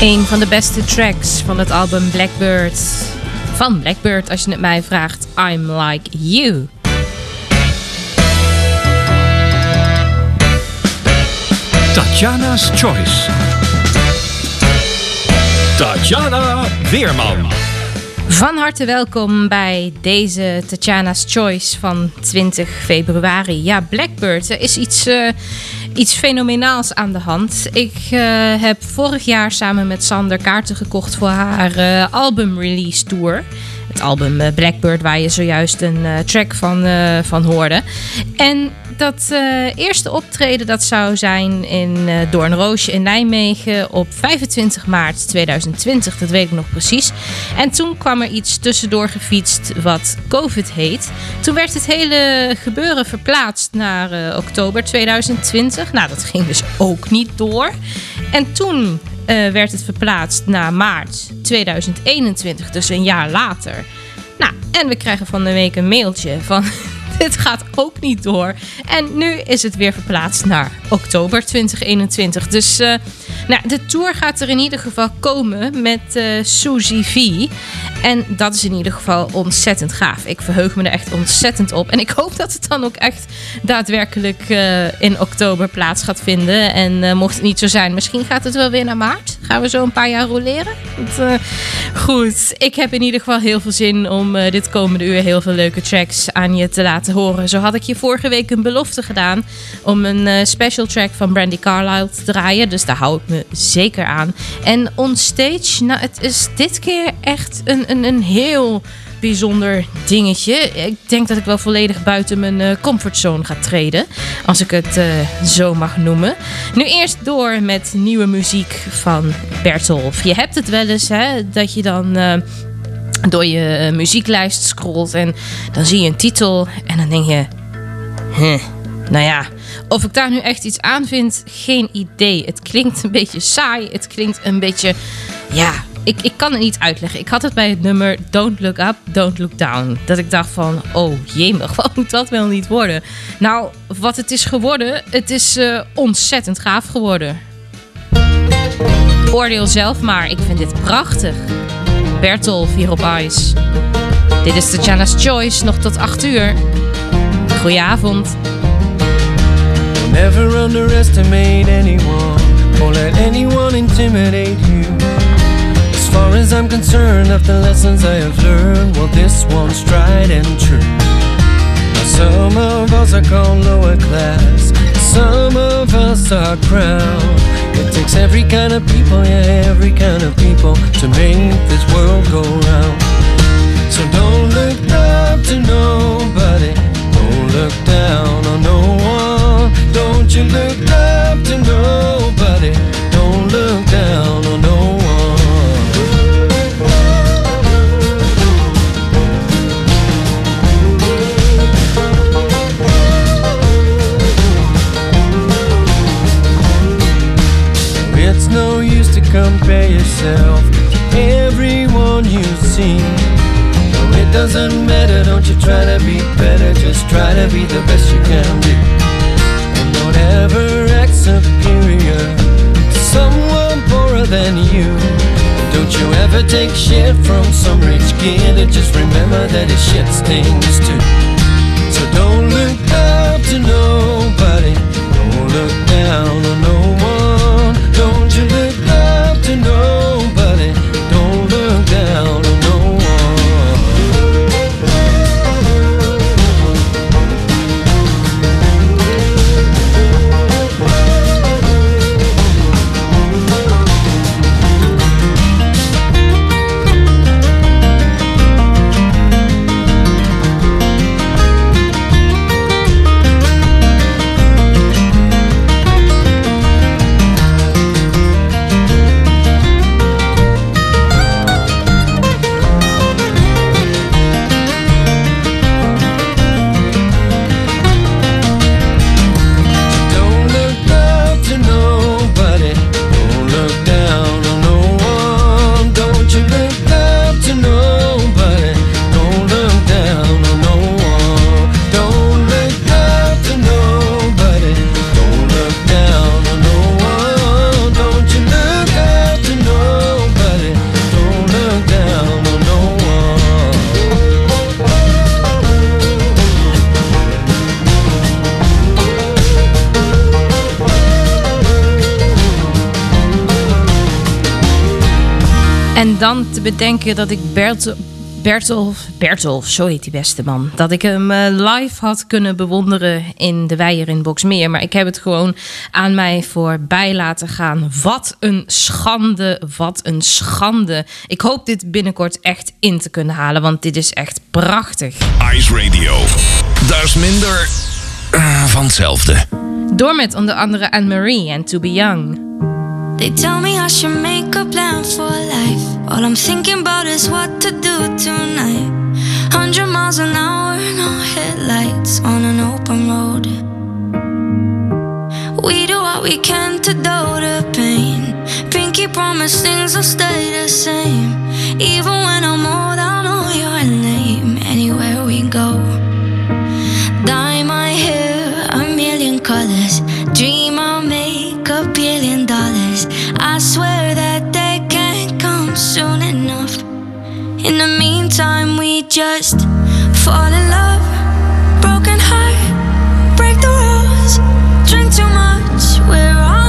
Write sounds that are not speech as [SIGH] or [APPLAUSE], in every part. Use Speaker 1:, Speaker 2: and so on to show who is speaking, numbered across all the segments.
Speaker 1: Een van de beste tracks van het album Blackbird. Van Blackbird, als je het mij vraagt. I'm like you.
Speaker 2: Tatjana's Choice. Tatjana Weerman.
Speaker 1: Van harte welkom bij deze Tatjana's Choice van 20 februari. Ja, Blackbird, er is iets, eh, iets fenomenaals aan de hand. Ik eh, heb vorig jaar samen met Sander kaarten gekocht voor haar eh, album release tour. Het album eh, Blackbird, waar je zojuist een track van, van hoorde. En dat eh, eerste optreden dat zou zijn in eh Doornroosje in Nijmegen op 25 maart 2020. Dat weet ik nog precies. En toen kwam er iets tussendoor gefietst wat COVID heet. Toen werd het hele gebeuren verplaatst naar eh, oktober 2020. Nou, dat ging dus ook niet door. En toen werd het verplaatst naar maart 2021, dus een jaar later. Nou, en we krijgen van de week een mailtje van [LAUGHS] dit gaat ook niet door. En nu is het weer verplaatst naar oktober 2021. Dus eh, nou, de tour gaat er in ieder geval komen met eh Suzy V. En dat is in ieder geval ontzettend gaaf. Ik verheug me er echt ontzettend op. En ik hoop dat het dan ook echt daadwerkelijk eh, in oktober plaats gaat vinden. En mocht het niet zo zijn, misschien gaat het wel weer naar maart. Gaan we zo een paar jaar roleren. Eh, goed, ik heb in ieder geval heel veel zin om eh, dit komende uur heel veel leuke tracks aan je te laten horen. Zo had ik je vorige week een belofte gedaan om een eh, special track van Brandy Carlisle te draaien. Dus daar hou ik me zeker aan. En on stage, nou het is dit keer echt een, een, een heel bijzonder dingetje. Ik denk dat ik wel volledig buiten mijn eh, comfortzone ga treden. Als ik het eh, zo mag noemen. Nu eerst door met nieuwe muziek van Bertolf. Je hebt het wel eens hè, dat je dan... eh, door je muzieklijst scrolt en dan zie je een titel en dan denk je... Huh, nou ja, of ik daar nu echt iets aan vind, geen idee. Het klinkt een beetje saai, het klinkt een beetje... Ja, ik, ik kan het niet uitleggen. Ik had het bij het nummer Don't Look Up, Don't Look Down. Dat ik dacht van, oh jemig, [LAUGHS] wat moet dat wel niet worden? Nou, wat het is geworden, het is eh, ontzettend gaaf geworden. Oordeel zelf maar, ik vind dit prachtig. Bertolf hier op Ice. Dit is Tatjana's Choice, nog tot 8 uur. Goedenavond.
Speaker 3: Never underestimate anyone or let anyone intimidate you. Far as I'm concerned, of the lessons I have learned, well, this one's tried and true. Now, some of us are called lower class, some of us are crowned. It takes every kind of people, yeah, every kind of people to make this world go round. So don't look up to nobody. Don't look down on no one. Don't you look up to nobody. Compare yourself to everyone you see. No, it doesn't matter, don't you try to be better, just try to be the best you can be. And don't ever act superior to someone poorer than you. Don't you ever take shit from some rich kid, and just remember that his shit stings too. So don't look up to nobody, don't look down on no to nobody,
Speaker 1: En dan te bedenken dat ik Bertolf, Bertolf, Bertolf, zo heet die beste man, dat ik hem eh, live had kunnen bewonderen in de Weijer in Boksmeer. Maar ik heb het gewoon aan mij voorbij laten gaan. Wat een schande, wat een schande. Ik hoop dit binnenkort echt in te kunnen halen, want dit is echt prachtig.
Speaker 4: Ice Radio. Dat is minder eh, van hetzelfde.
Speaker 1: Door met onder andere Anne-Marie en To Be Young.
Speaker 5: They tell me I should make a plan for life. All I'm thinking about is what to do tonight. Hundred miles an hour, no headlights on an open road. We do what we can to dull the pain. Pinky promise things will stay the same. Even when I'm old, I'll know your name. Anywhere we go, In the meantime, we just fall in love. Broken heart, break the rules. Drink too much, we're all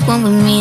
Speaker 5: Maybe if you take one with me,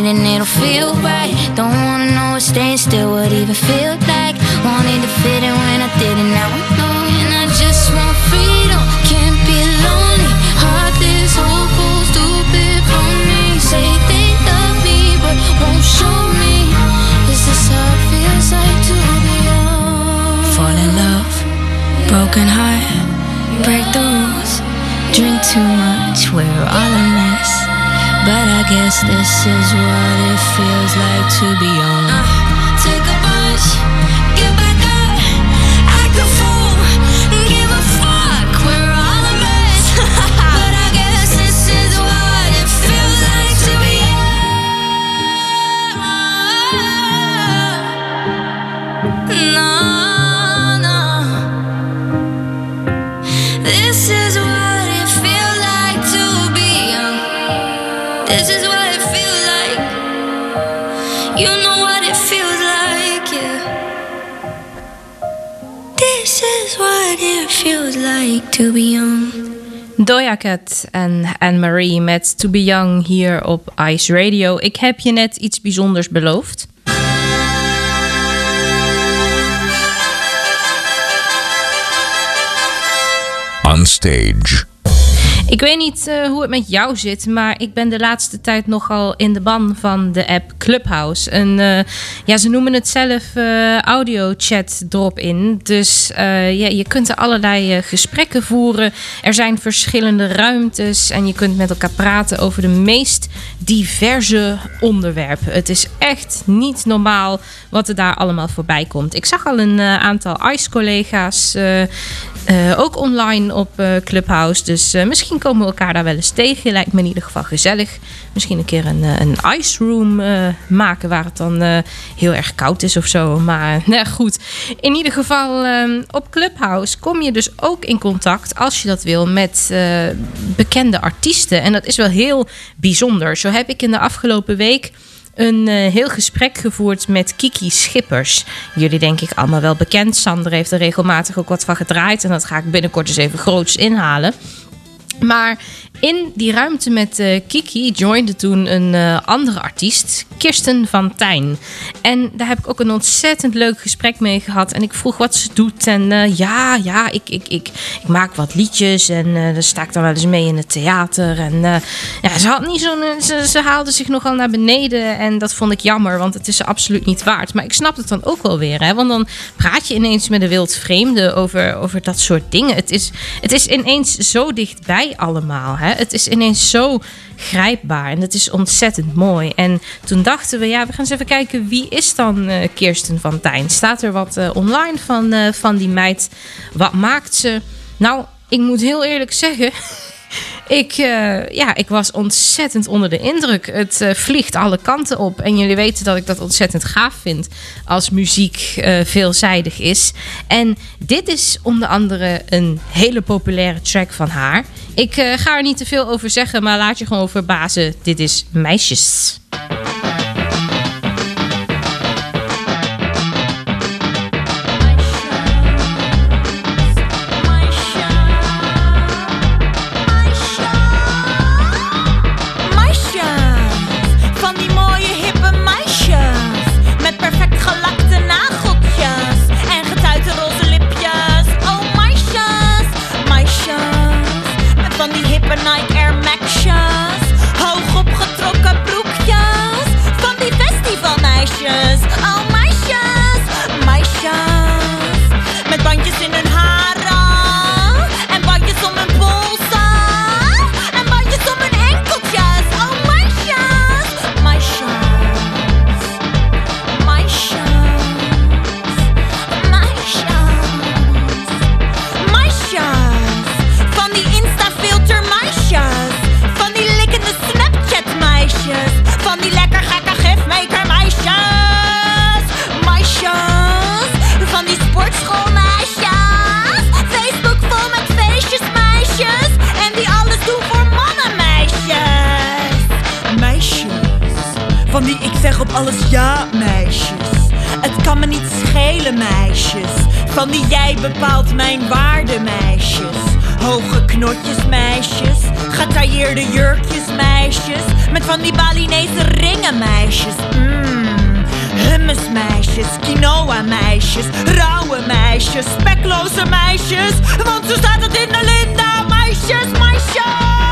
Speaker 1: Doja Cat en Anne-Marie met To Be Young hier op Ice Radio. Ik heb je net iets bijzonders beloofd.
Speaker 4: On stage.
Speaker 1: Ik weet niet eh, hoe het met jou zit, maar ik ben de laatste tijd nogal in de ban van de app Clubhouse. En eh, ja, ze noemen het zelf eh, audio chat drop-in. Dus je kunt er allerlei gesprekken voeren. Er zijn verschillende ruimtes en je kunt met elkaar praten over de meest diverse onderwerpen. Het is echt niet normaal wat er daar allemaal voorbij komt. Ik zag al een aantal ICE-collega's eh, ook online op eh, Clubhouse. Dus eh, misschien komen we elkaar daar wel eens tegen. Lijkt me in ieder geval gezellig. Misschien een keer een, een ice room maken waar het dan heel erg koud is of zo. Maar [LAUGHS] nou, goed. In ieder geval eh, op Clubhouse kom je dus ook in contact, als je dat wil, met bekende artiesten. En dat is wel heel bijzonder. Zo heb ik in de afgelopen week een eh, heel gesprek gevoerd met Kiki Schippers. Jullie denk ik allemaal wel bekend. Sander heeft er regelmatig ook wat van gedraaid. En dat ga ik binnenkort eens even groots inhalen. Maar in die ruimte met eh, Kiki joinde toen een eh, andere artiest, Kirsten van Tijn. En daar heb ik ook een ontzettend leuk gesprek mee gehad. En ik vroeg wat ze doet. En eh, ja, ja, ik, ik, ik, ik maak wat liedjes. En daar sta ik dan wel eens mee in het theater. En ja, ze, had niet zo'n, ze, ze haalde zich nogal naar beneden. En dat vond ik jammer, want het is ze absoluut niet waard. Maar ik snap het dan ook wel weer. Hè? Want dan praat je ineens met een wild vreemde over, over dat soort dingen. Het is, het is ineens zo dichtbij allemaal. Hè? Het is ineens zo grijpbaar en het is ontzettend mooi. En toen dachten we, ja, we gaan eens even kijken wie is dan eh, Kirsten van Tijn? Staat er wat eh, online van, eh, van die meid? Wat maakt ze? Nou, ik moet heel eerlijk zeggen. [LAUGHS] Ik, eh, ja, ik was ontzettend onder de indruk. Het eh, vliegt alle kanten op. En jullie weten dat ik dat ontzettend gaaf vind als muziek eh, veelzijdig is. En dit is onder andere een hele populaire track van haar. Ik ga er niet te veel over zeggen, maar laat je gewoon verbazen. Dit is. Meisjes,
Speaker 6: schelen meisjes. Van die jij bepaalt mijn waarde meisjes. Hoge knotjes meisjes. Getailleerde jurkjes meisjes. Met van die Balinese ringen meisjes. Mmm Hummus meisjes, quinoa meisjes, rauwe meisjes, spekloze meisjes. Want zo staat het in de linda, meisjes, meisjes.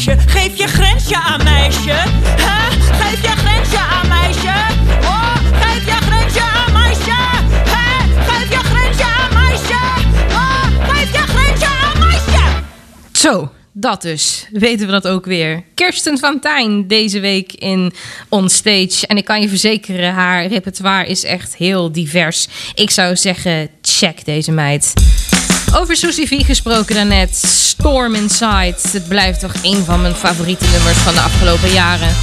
Speaker 6: Geef je grensje aan, meisje. Hè? Geef je grensje aan, meisje. Oh, geef je grensje aan, meisje. Hè? Geef je grensje aan, meisje. Oh, geef je grensje aan, meisje.
Speaker 1: Zo, dat dus. Weten we dat ook weer. Kirsten van Tijn deze week in Onstage. En ik kan je verzekeren, haar repertoire is echt heel divers. Ik zou zeggen, check deze meid. Over Susie V gesproken daarnet. Storm Inside. Het blijft toch een van mijn favoriete nummers van de afgelopen jaren.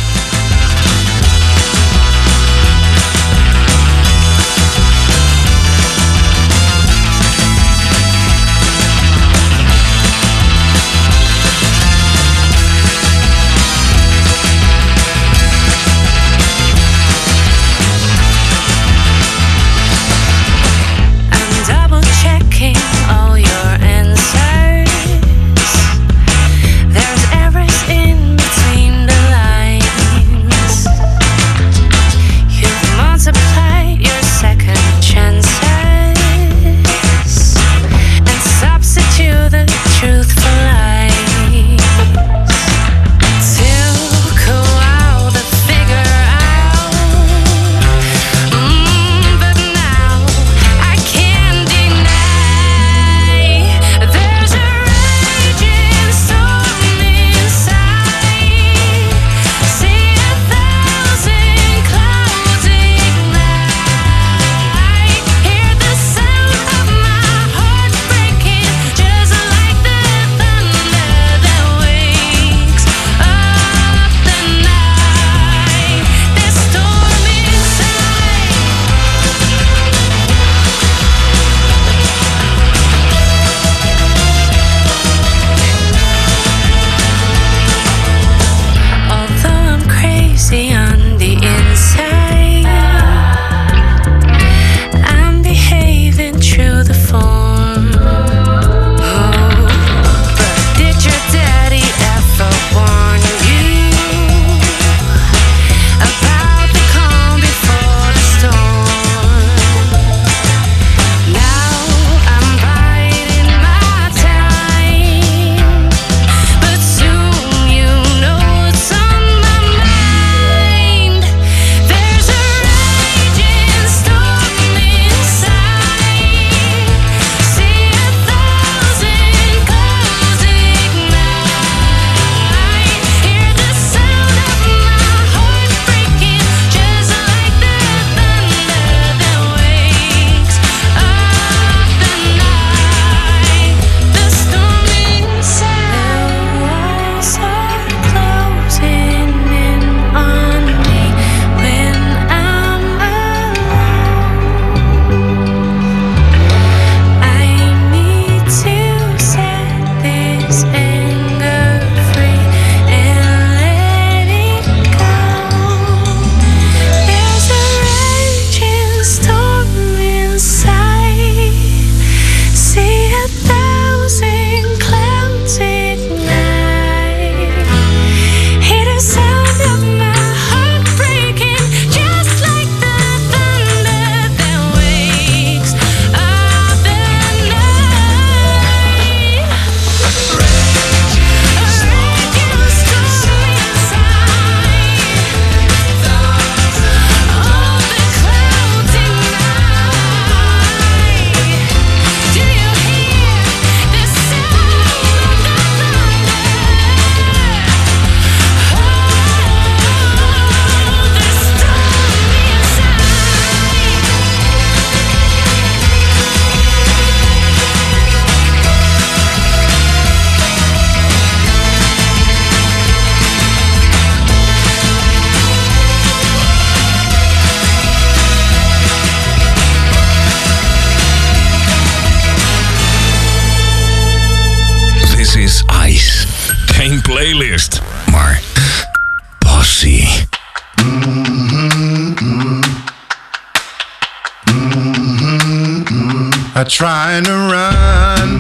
Speaker 7: are trying to run.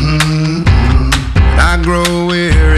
Speaker 7: Mm-hmm. I grow weary.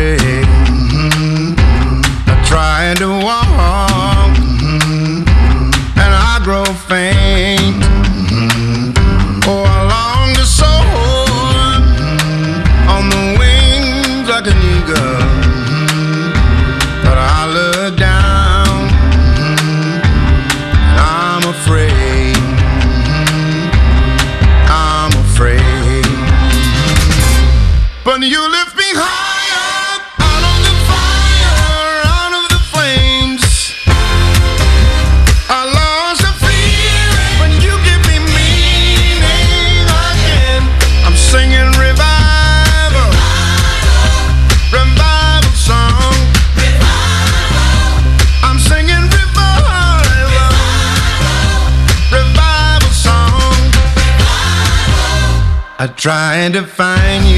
Speaker 7: trying to find you.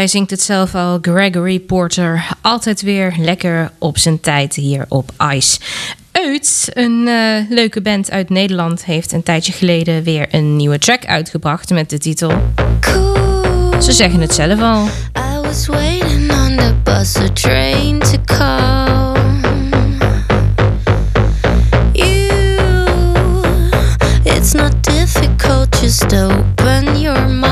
Speaker 1: hij zingt het zelf al. Gregory Porter, altijd weer lekker op zijn tijd hier op Ice. Uit, een eh, leuke band uit Nederland, heeft een tijdje geleden weer een nieuwe track uitgebracht met de titel. Cool. Ze zeggen het zelf al.
Speaker 8: I was waiting on the bus or train to call. You, it's not difficult, just open your mind.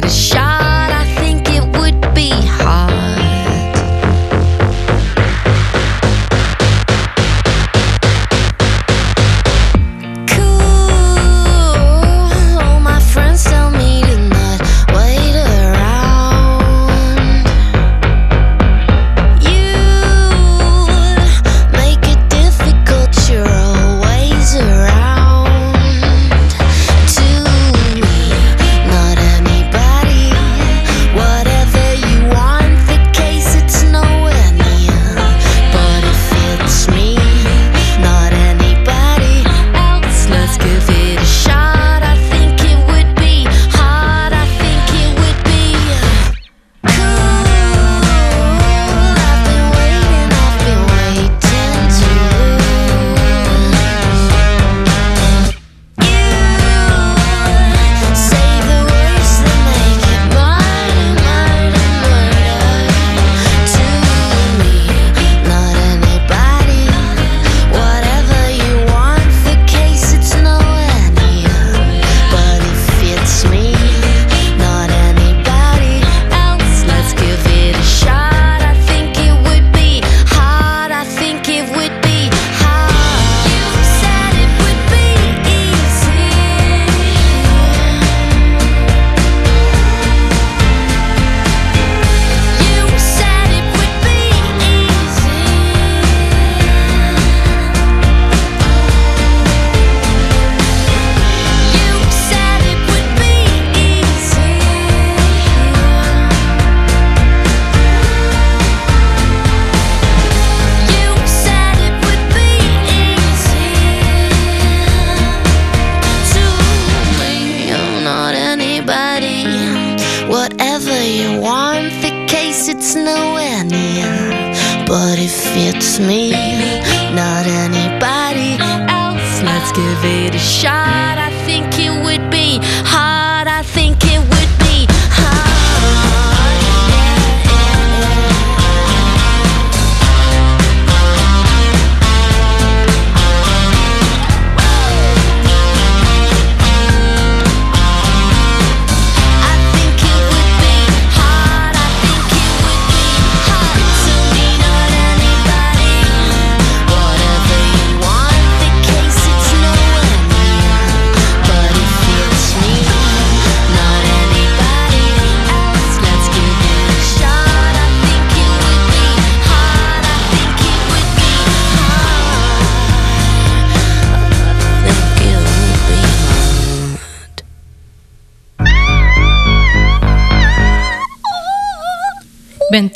Speaker 8: the shot.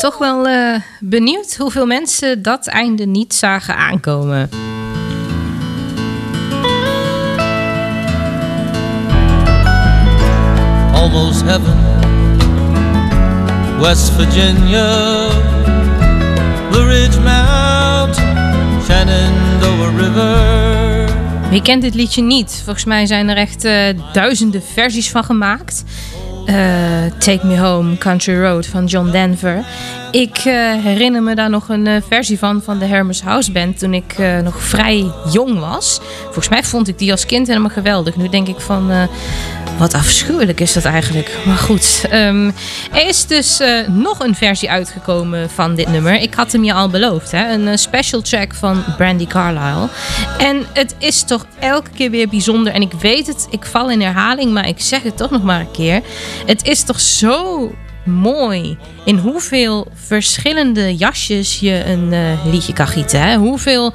Speaker 1: Toch wel eh, benieuwd hoeveel mensen dat einde niet zagen aankomen.
Speaker 3: almost heaven. West Virginia, Blue Ridge Mountain, Shenandoah River.
Speaker 1: Wie kent dit liedje niet? Volgens mij zijn er echt eh, duizenden versies van gemaakt. Eh, Take Me Home, Country Road van John Denver. Ik eh, herinner me daar nog een eh, versie van van de Hermes House Band toen ik nog vrij jong was. Volgens mij vond ik die als kind helemaal geweldig. Nu denk ik van, wat afschuwelijk is dat eigenlijk. Maar goed, ehm, er is dus eh, nog een versie uitgekomen van dit nummer. Ik had hem je al beloofd, hè? een eh, special track van Brandy Carlisle. En het is toch elke keer weer bijzonder. En ik weet het, ik val in herhaling, maar ik zeg het toch nog maar een keer. Het is toch zo mooi in hoeveel verschillende jasjes je een eh, liedje kan gieten. Hè? Hoeveel,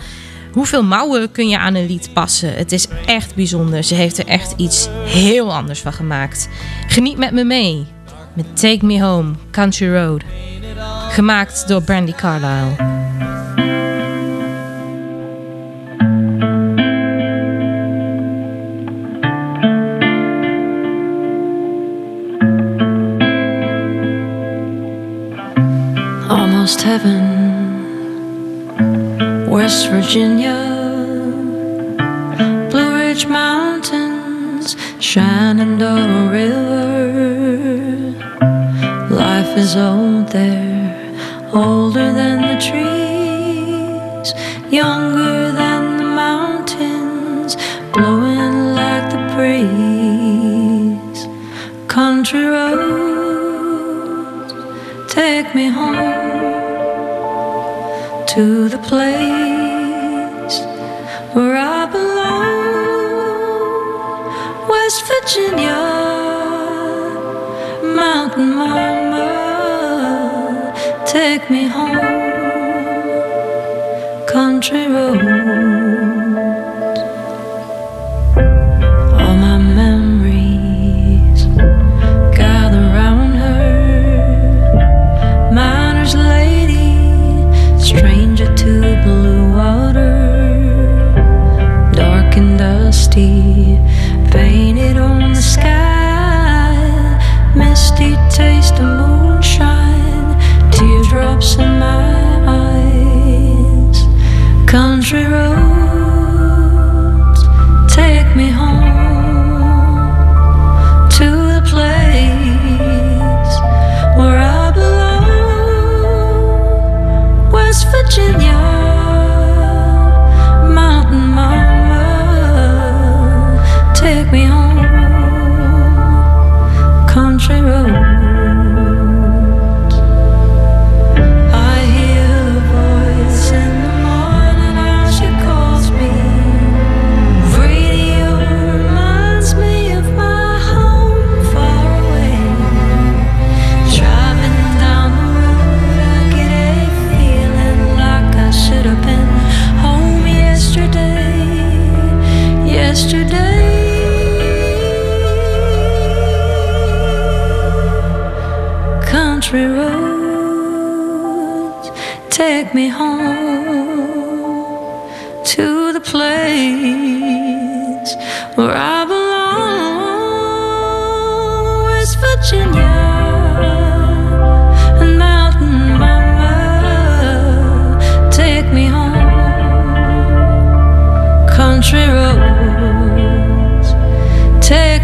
Speaker 1: hoeveel mouwen kun je aan een lied passen. Het is echt bijzonder. Ze heeft er echt iets heel anders van gemaakt. Geniet met me mee met Take Me Home, Country Road. Gemaakt door Brandy Carlisle.
Speaker 9: almost heaven. West Virginia, Blue Ridge Mountains, Shenandoah River. Life is old there, older than the trees, younger than the mountains, blowing like the breeze. Country roads, take me home to the place where I belong. West Virginia, Mountain Mama, take me home. Country roads, she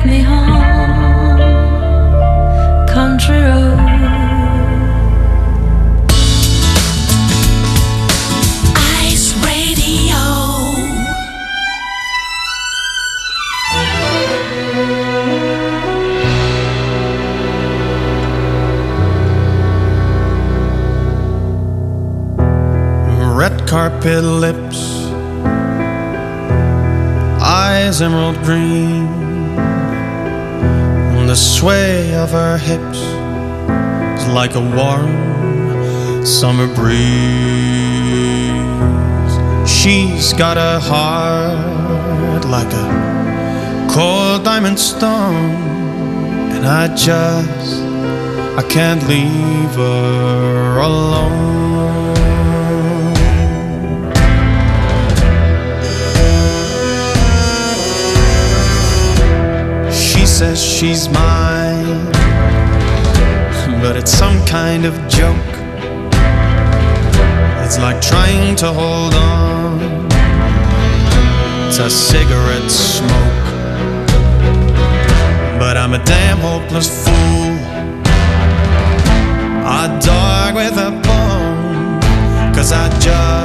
Speaker 9: me home. Country
Speaker 10: Radio.
Speaker 11: red carpet lips, eyes emerald green, sway of her hips is like a warm summer breeze. She's got a heart like a cold diamond stone, and I just I can't leave her alone. She says she's mine, it's some kind of joke. It's like trying to hold on to cigarette smoke. But I'm a damn hopeless fool, a dog with a bone, cause I just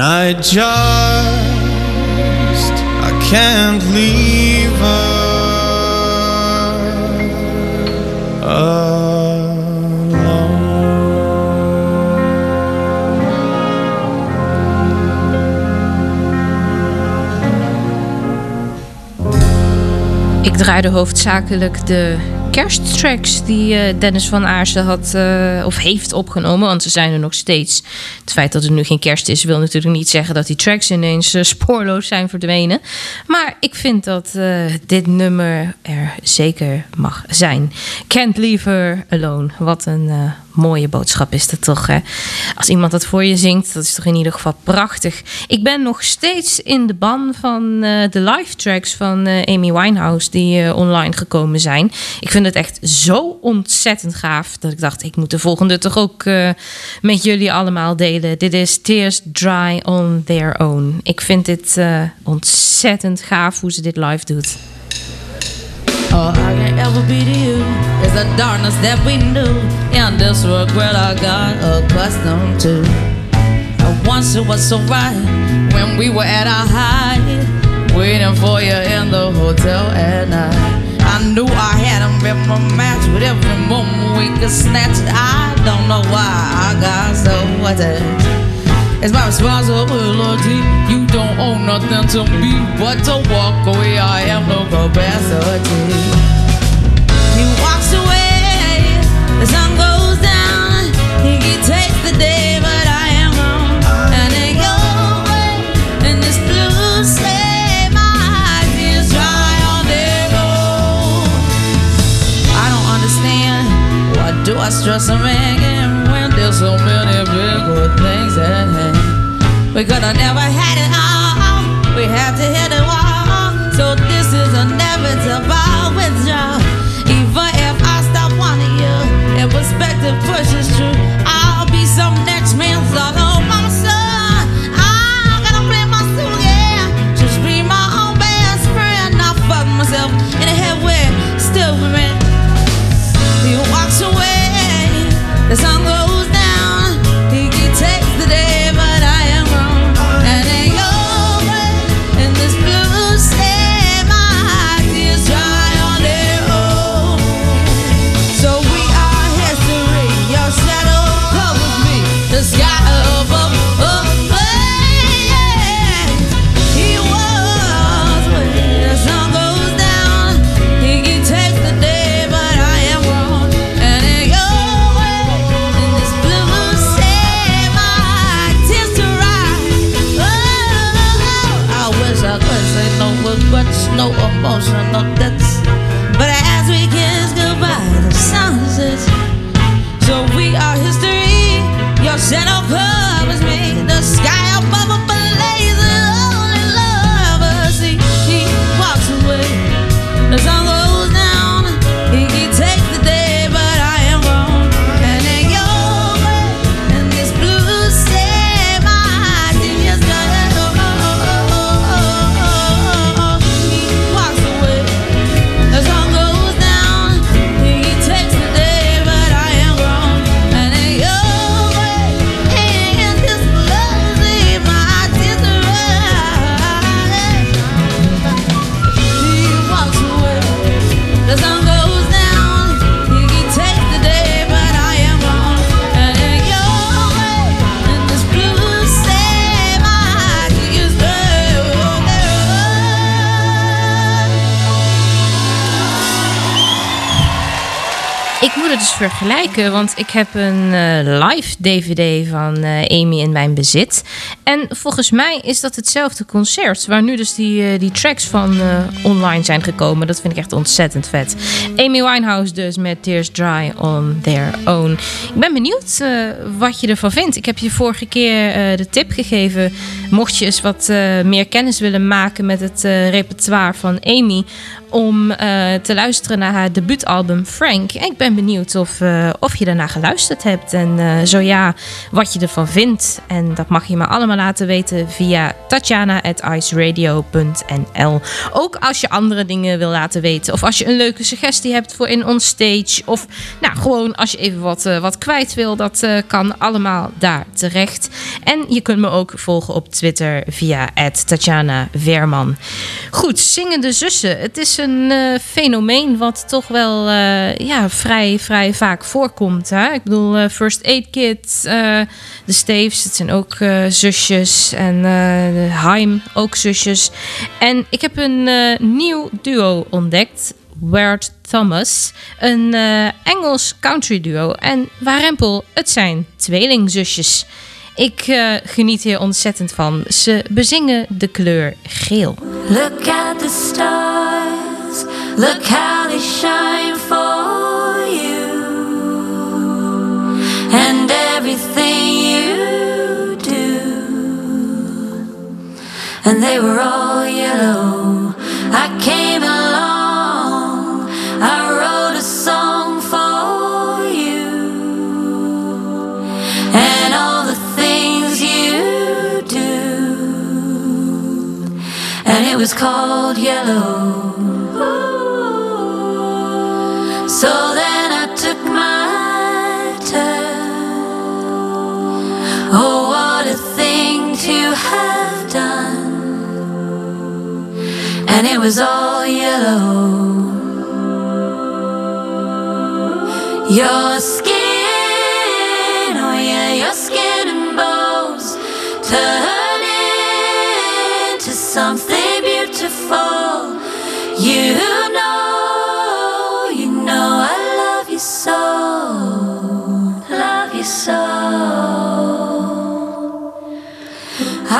Speaker 11: And I just I can't leave her.
Speaker 1: Ik draaide hoofdzakelijk de kersttracks die eh, Dennis van Aarsen had eh, of heeft opgenomen. Want ze zijn er nog steeds. Het feit dat het nu geen kerst is, wil natuurlijk niet zeggen dat die tracks ineens eh, spoorloos zijn verdwenen. Maar ik vind dat dit nummer er zeker mag zijn. Can't Leave Her Alone. Wat een mooie boodschap is dat toch, hè? Als iemand dat voor je zingt, dat is toch in ieder geval prachtig. Ik ben nog steeds in de ban van eh, de live tracks van eh, Amy Winehouse die eh, online gekomen zijn. Ik vind het echt zo ontzettend gaaf dat ik dacht, ik moet de volgende toch ook met jullie allemaal delen. Dit is Tears Dry on Their Own. Ik vind dit ontzettend gaaf hoe ze dit live doet.
Speaker 9: All I can ever be to you is the darkness that we knew and this regret I got accustomed to. And once it was so right when we were at our height, waiting for you in the hotel at night. I knew I had him in my match with every moment we could snatch. I don't know why I got so attached. It's my responsibility. Oh, you don't owe nothing to me but to walk away. I have no capacity. He walks away, the sun goes down. He takes the day, but I am. And in this blue my tears dry on their own. I don't understand. Why do I stress a man when there's so many bigger things? We could have never had it all. We have to hit the wall. So this is inevitable withdrawal. Even if I stop wanting you, if perspective pushes
Speaker 1: vergelijken, want ik heb een eh, live DVD van eh, Amy in mijn bezit. En volgens mij is dat hetzelfde concert, waar nu dus die, eh, die tracks van online zijn gekomen. Dat vind ik echt ontzettend vet. Amy Winehouse dus met Tears Dry on Their Own. Ik ben benieuwd wat je ervan vindt. Ik heb je vorige keer de tip gegeven, mocht je eens wat meer kennis willen maken met het repertoire van Amy om eh, te luisteren naar haar debuutalbum Frank. En ik ben benieuwd of, eh, of je daarna geluisterd hebt. En eh, zo ja, wat je ervan vindt. En dat mag je me allemaal laten weten via tatjana.iceradio.nl Ook als je andere dingen wil laten weten. Of als je een leuke suggestie hebt voor in on stage. Of nou, gewoon als je even wat, wat kwijt wil. Dat kan allemaal daar terecht. En je kunt me ook volgen op Twitter via Tatjana Verman. Goed, zingende zussen. Het is een eh, fenomeen wat toch wel eh, ja, vrij, vrij vaak voorkomt. Hè? Ik bedoel, eh, First Aid Kit, de Staves, het zijn ook zusjes. En Haim, ook zusjes. En ik heb een nieuw duo ontdekt. Weird Thomas. Een Engels country duo. En Warempel, het zijn tweelingzusjes. Ik geniet hier ontzettend van. Ze bezingen de kleur geel.
Speaker 10: Look at the stars, look how they shine for you. and everything you do. And they were all yellow. I came along, I wrote a song for you, and all the things you do. And it was called Yellow. So then I took my turn. Oh, what a thing to have done. And it was all yellow. Your skin, oh yeah, your skin and bones turn into something beautiful. You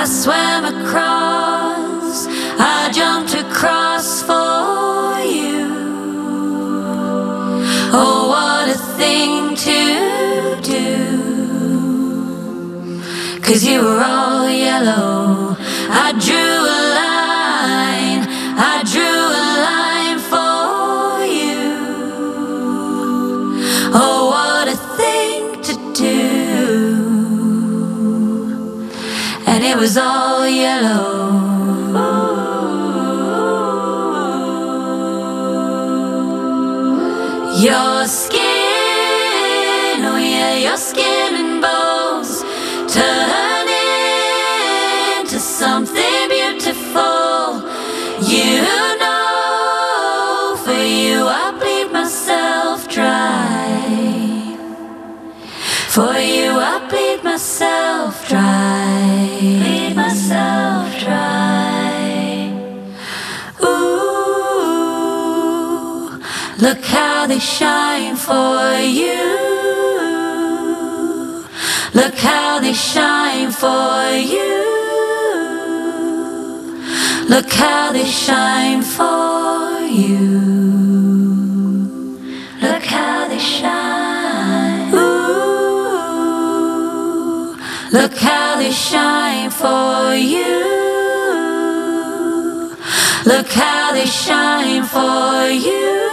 Speaker 10: swam across, I jumped across for you. Oh, what a thing to do. Cause you were all yellow. I drew a was all yellow. How they shine for you. Look how they shine for you. Look how they shine for you. Look how they shine. Ooh, look how they shine for you. Look how they shine for you.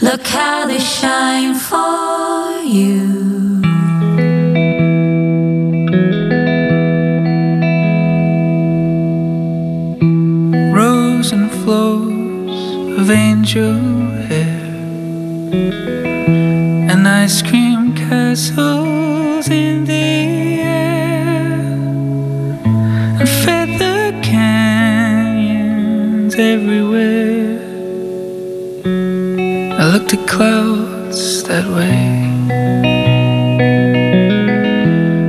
Speaker 10: Look how they shine for you.
Speaker 12: Rows and flows of angel hair and ice cream castles in the Looked clouds that way,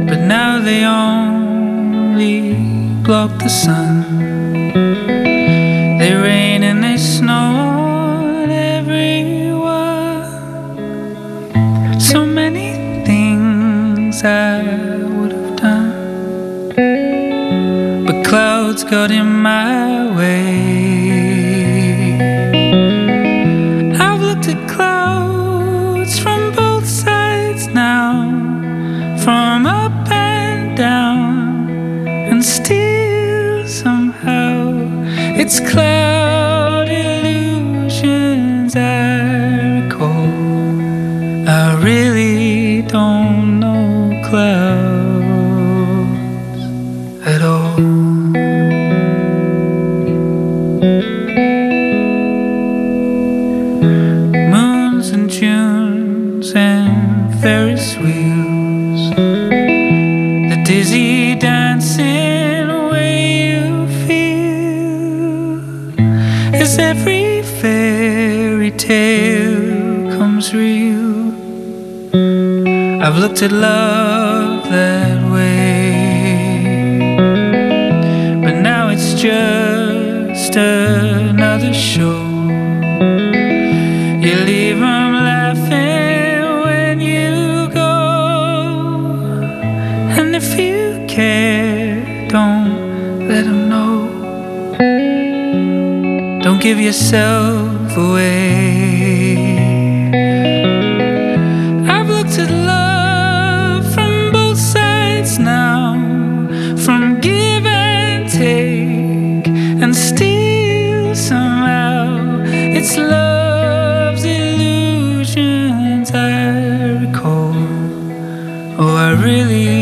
Speaker 12: but now they only block the sun. They rain and they snow on everyone. So many things I would have done, but clouds got in my at love that way, but now it's just another show. You leave 'em laughing when you go, and if you care, don't let 'em know. Don't give yourself It's love's illusions I recall. Oh, I really.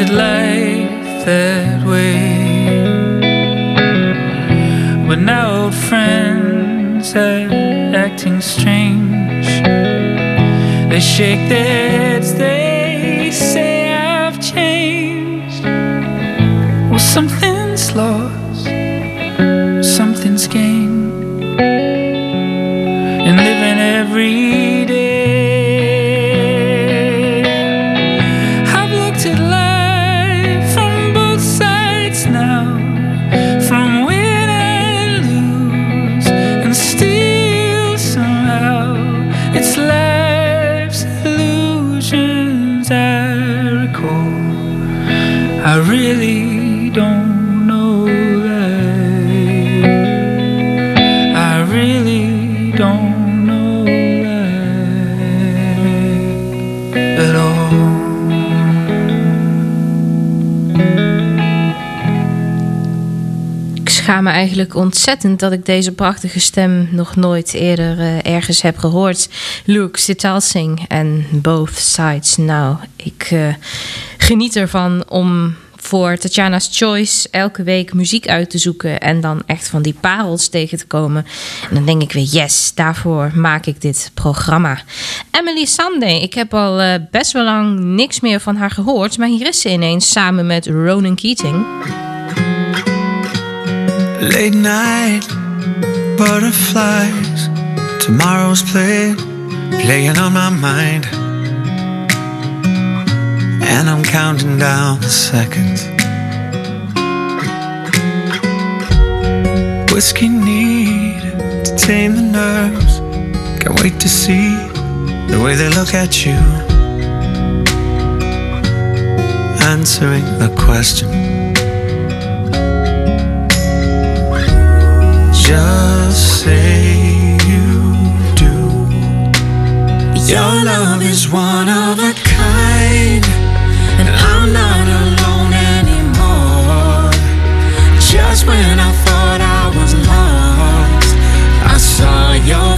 Speaker 12: At life that way. But now old friends acting strange. They shake their heads, they
Speaker 1: Schaam me eigenlijk ontzettend dat ik deze prachtige stem nog nooit eerder eh, ergens heb gehoord. Luke Sitalsing en Both Sides Now. Ik eh, geniet ervan om voor Tatjana's Choice elke week muziek uit te zoeken en dan echt van die parels tegen te komen. En dan denk ik weer, yes, daarvoor maak ik dit programma. Emily Sunday, ik heb al eh, best wel lang niks meer van haar gehoord, maar hier is ze ineens samen met Ronan Keating.
Speaker 13: Late night, butterflies, tomorrow's play, playing on my mind. And I'm counting down the seconds. Whiskey need to tame the nerves. Can't wait to see the way they look at you. Answering the question. Just say you do. Your love is one of a kind, and I'm not alone anymore. Just when I thought I was lost, I saw your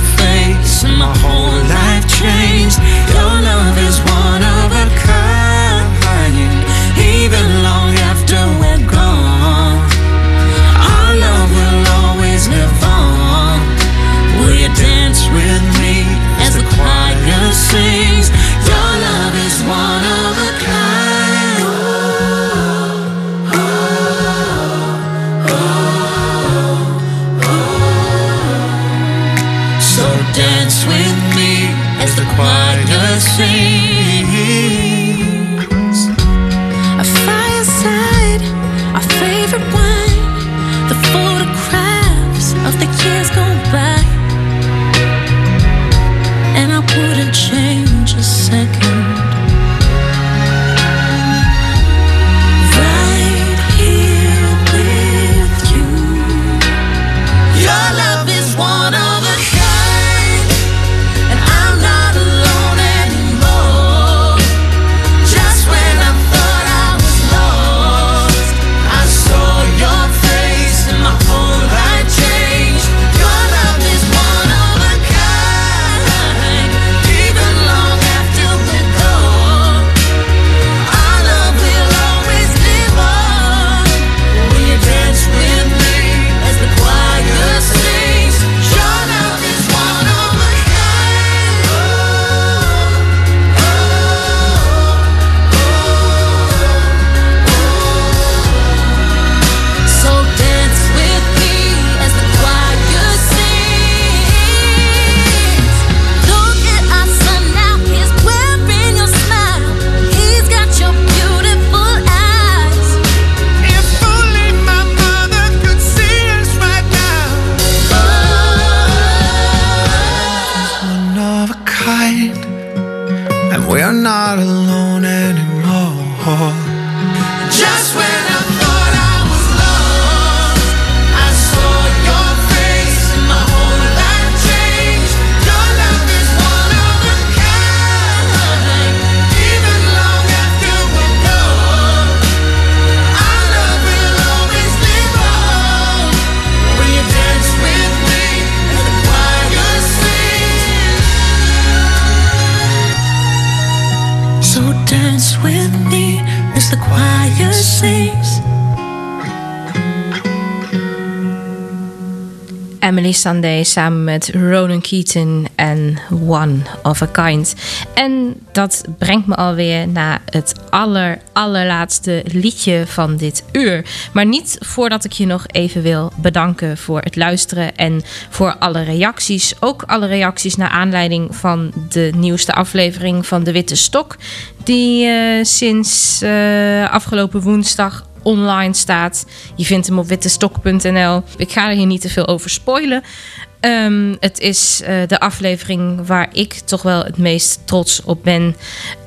Speaker 13: dance with me as the choir sings. A
Speaker 6: fireside, our favorite wine, the photographs of the years gone by. And I wouldn't change
Speaker 1: Emily Sandé samen met Ronan Keaton en One of a Kind. En dat brengt me alweer naar het aller, allerlaatste liedje van dit uur. Maar niet voordat ik je nog even wil bedanken voor het luisteren en voor alle reacties. Ook alle reacties naar aanleiding van de nieuwste aflevering van De Witte Stok. Die eh, sinds eh, afgelopen woensdag online staat. Je vindt hem op wittestok.nl. Ik ga er hier niet te veel over spoilen. Ehm, het is eh, de aflevering waar ik toch wel het meest trots op ben.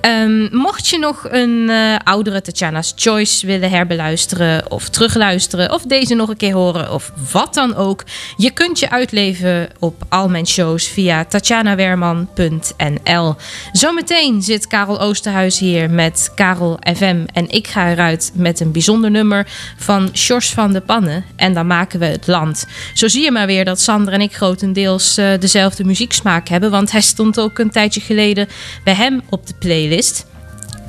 Speaker 1: Ehm, mocht je nog een eh, oudere Tatjana's Choice willen herbeluisteren of terugluisteren of deze nog een keer horen of wat dan ook, je kunt je uitleven op al mijn shows via tatjanawerman.nl. Zometeen zit Karel Oosterhuis hier met Karel FM en ik ga eruit met een bijzonder nummer van Sjors van de Pannen en dan maken we het land. Zo zie je maar weer dat Sander en ik grotendeels eh, dezelfde muzieksmaak hebben, want hij stond ook een tijdje geleden bij hem op de playlist.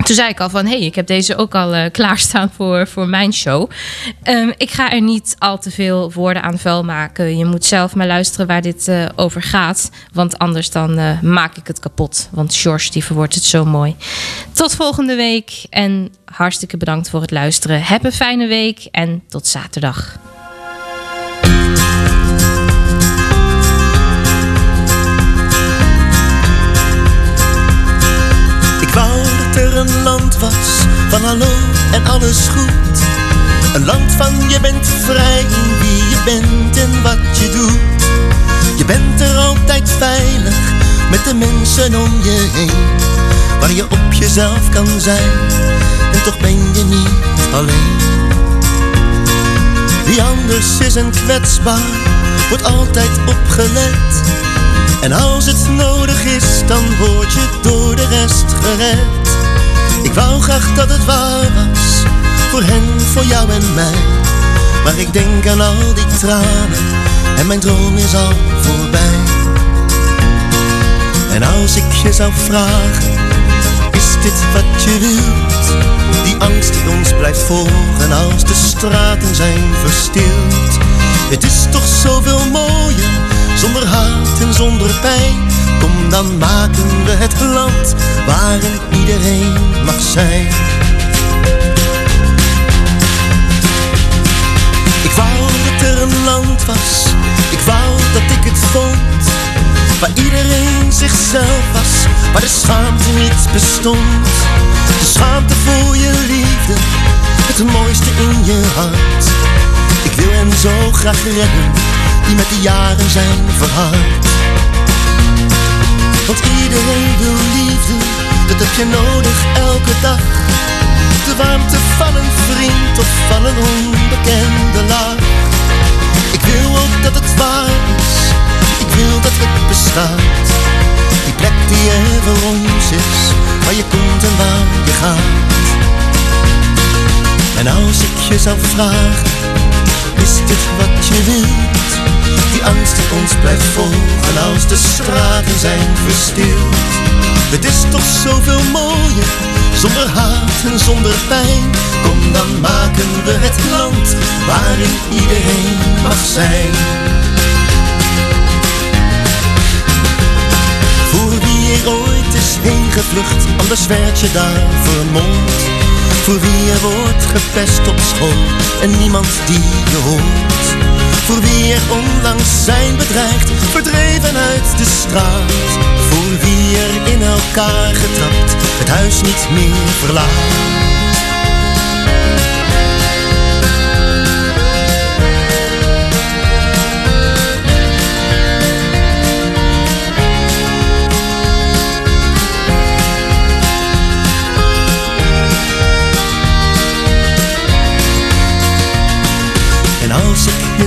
Speaker 1: Toen zei ik al van, hé, hey, ik heb deze ook al uh, klaarstaan voor, voor mijn show. Um, ik ga er niet al te veel woorden aan vuil maken. Je moet zelf maar luisteren waar dit uh, over gaat. Want anders dan maak ik het kapot. Want George, die verwoordt het zo mooi. Tot volgende week en hartstikke bedankt voor het luisteren. Heb een fijne week en tot zaterdag.
Speaker 14: Van hallo en alles goed. Een land van je bent vrij in wie je bent en wat je doet. Je bent er altijd veilig met de mensen om je heen. Waar je op jezelf kan zijn en toch ben je niet alleen. Wie anders is en kwetsbaar, wordt altijd opgelet. En als het nodig is, dan word je door de rest gered. Wou graag dat het waar was, voor hen, voor jou en mij. Maar ik denk aan al die tranen, en mijn droom is al voorbij. En als ik je zou vragen, is dit wat je wilt? Die angst die ons blijft volgen als de straten zijn verstild. Het is toch zoveel mooier zonder haat en zonder pijn. Kom dan maken we het land waarin iedereen mag zijn. Ik wou dat er een land was, ik wou dat ik het vond. Waar iedereen zichzelf was, waar de schaamte niet bestond. De schaamte voor je liefde, het mooiste in je hart. Ik wil hen zo graag redden die met de jaren zijn verhard. Want iedereen wil liefde, dat heb je nodig elke dag. De warmte van een vriend of van een onbekende lach. Ik wil ook dat het waar is, ik wil dat het bestaat. Die plek die er voor ons is, waar je komt en waar je gaat. En als ik je zou vragen, wat je wilt? Die angst die ons blijft volgen als de straten zijn verstild. Het is toch zoveel mooier, zonder haat en zonder pijn. Kom dan maken we het land waarin iedereen mag zijn. Voor wie er ooit is heen gevlucht, anders werd je daar vermomd. Voor wie er wordt gepest op school en niemand die je hoort. Voor wie er onlangs zijn bedreigd, verdreven uit de straat. Voor wie er in elkaar getrapt, het huis niet meer verlaat.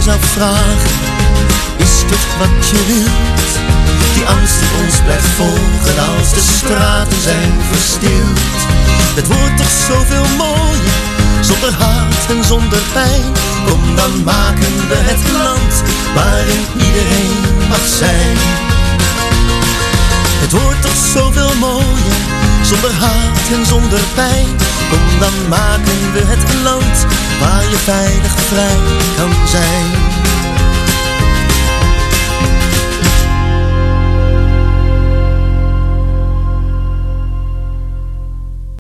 Speaker 14: Zou is dit wat je wilt? Die angst die ons blijft volgen als de straten zijn verstild. Het wordt toch zoveel mooier, zonder haat en zonder pijn. Kom dan maken we het land waarin iedereen mag zijn. Het wordt toch zoveel mooier, zonder haat en zonder pijn. Kom dan maken we het land waar je veilig vrij kan zijn.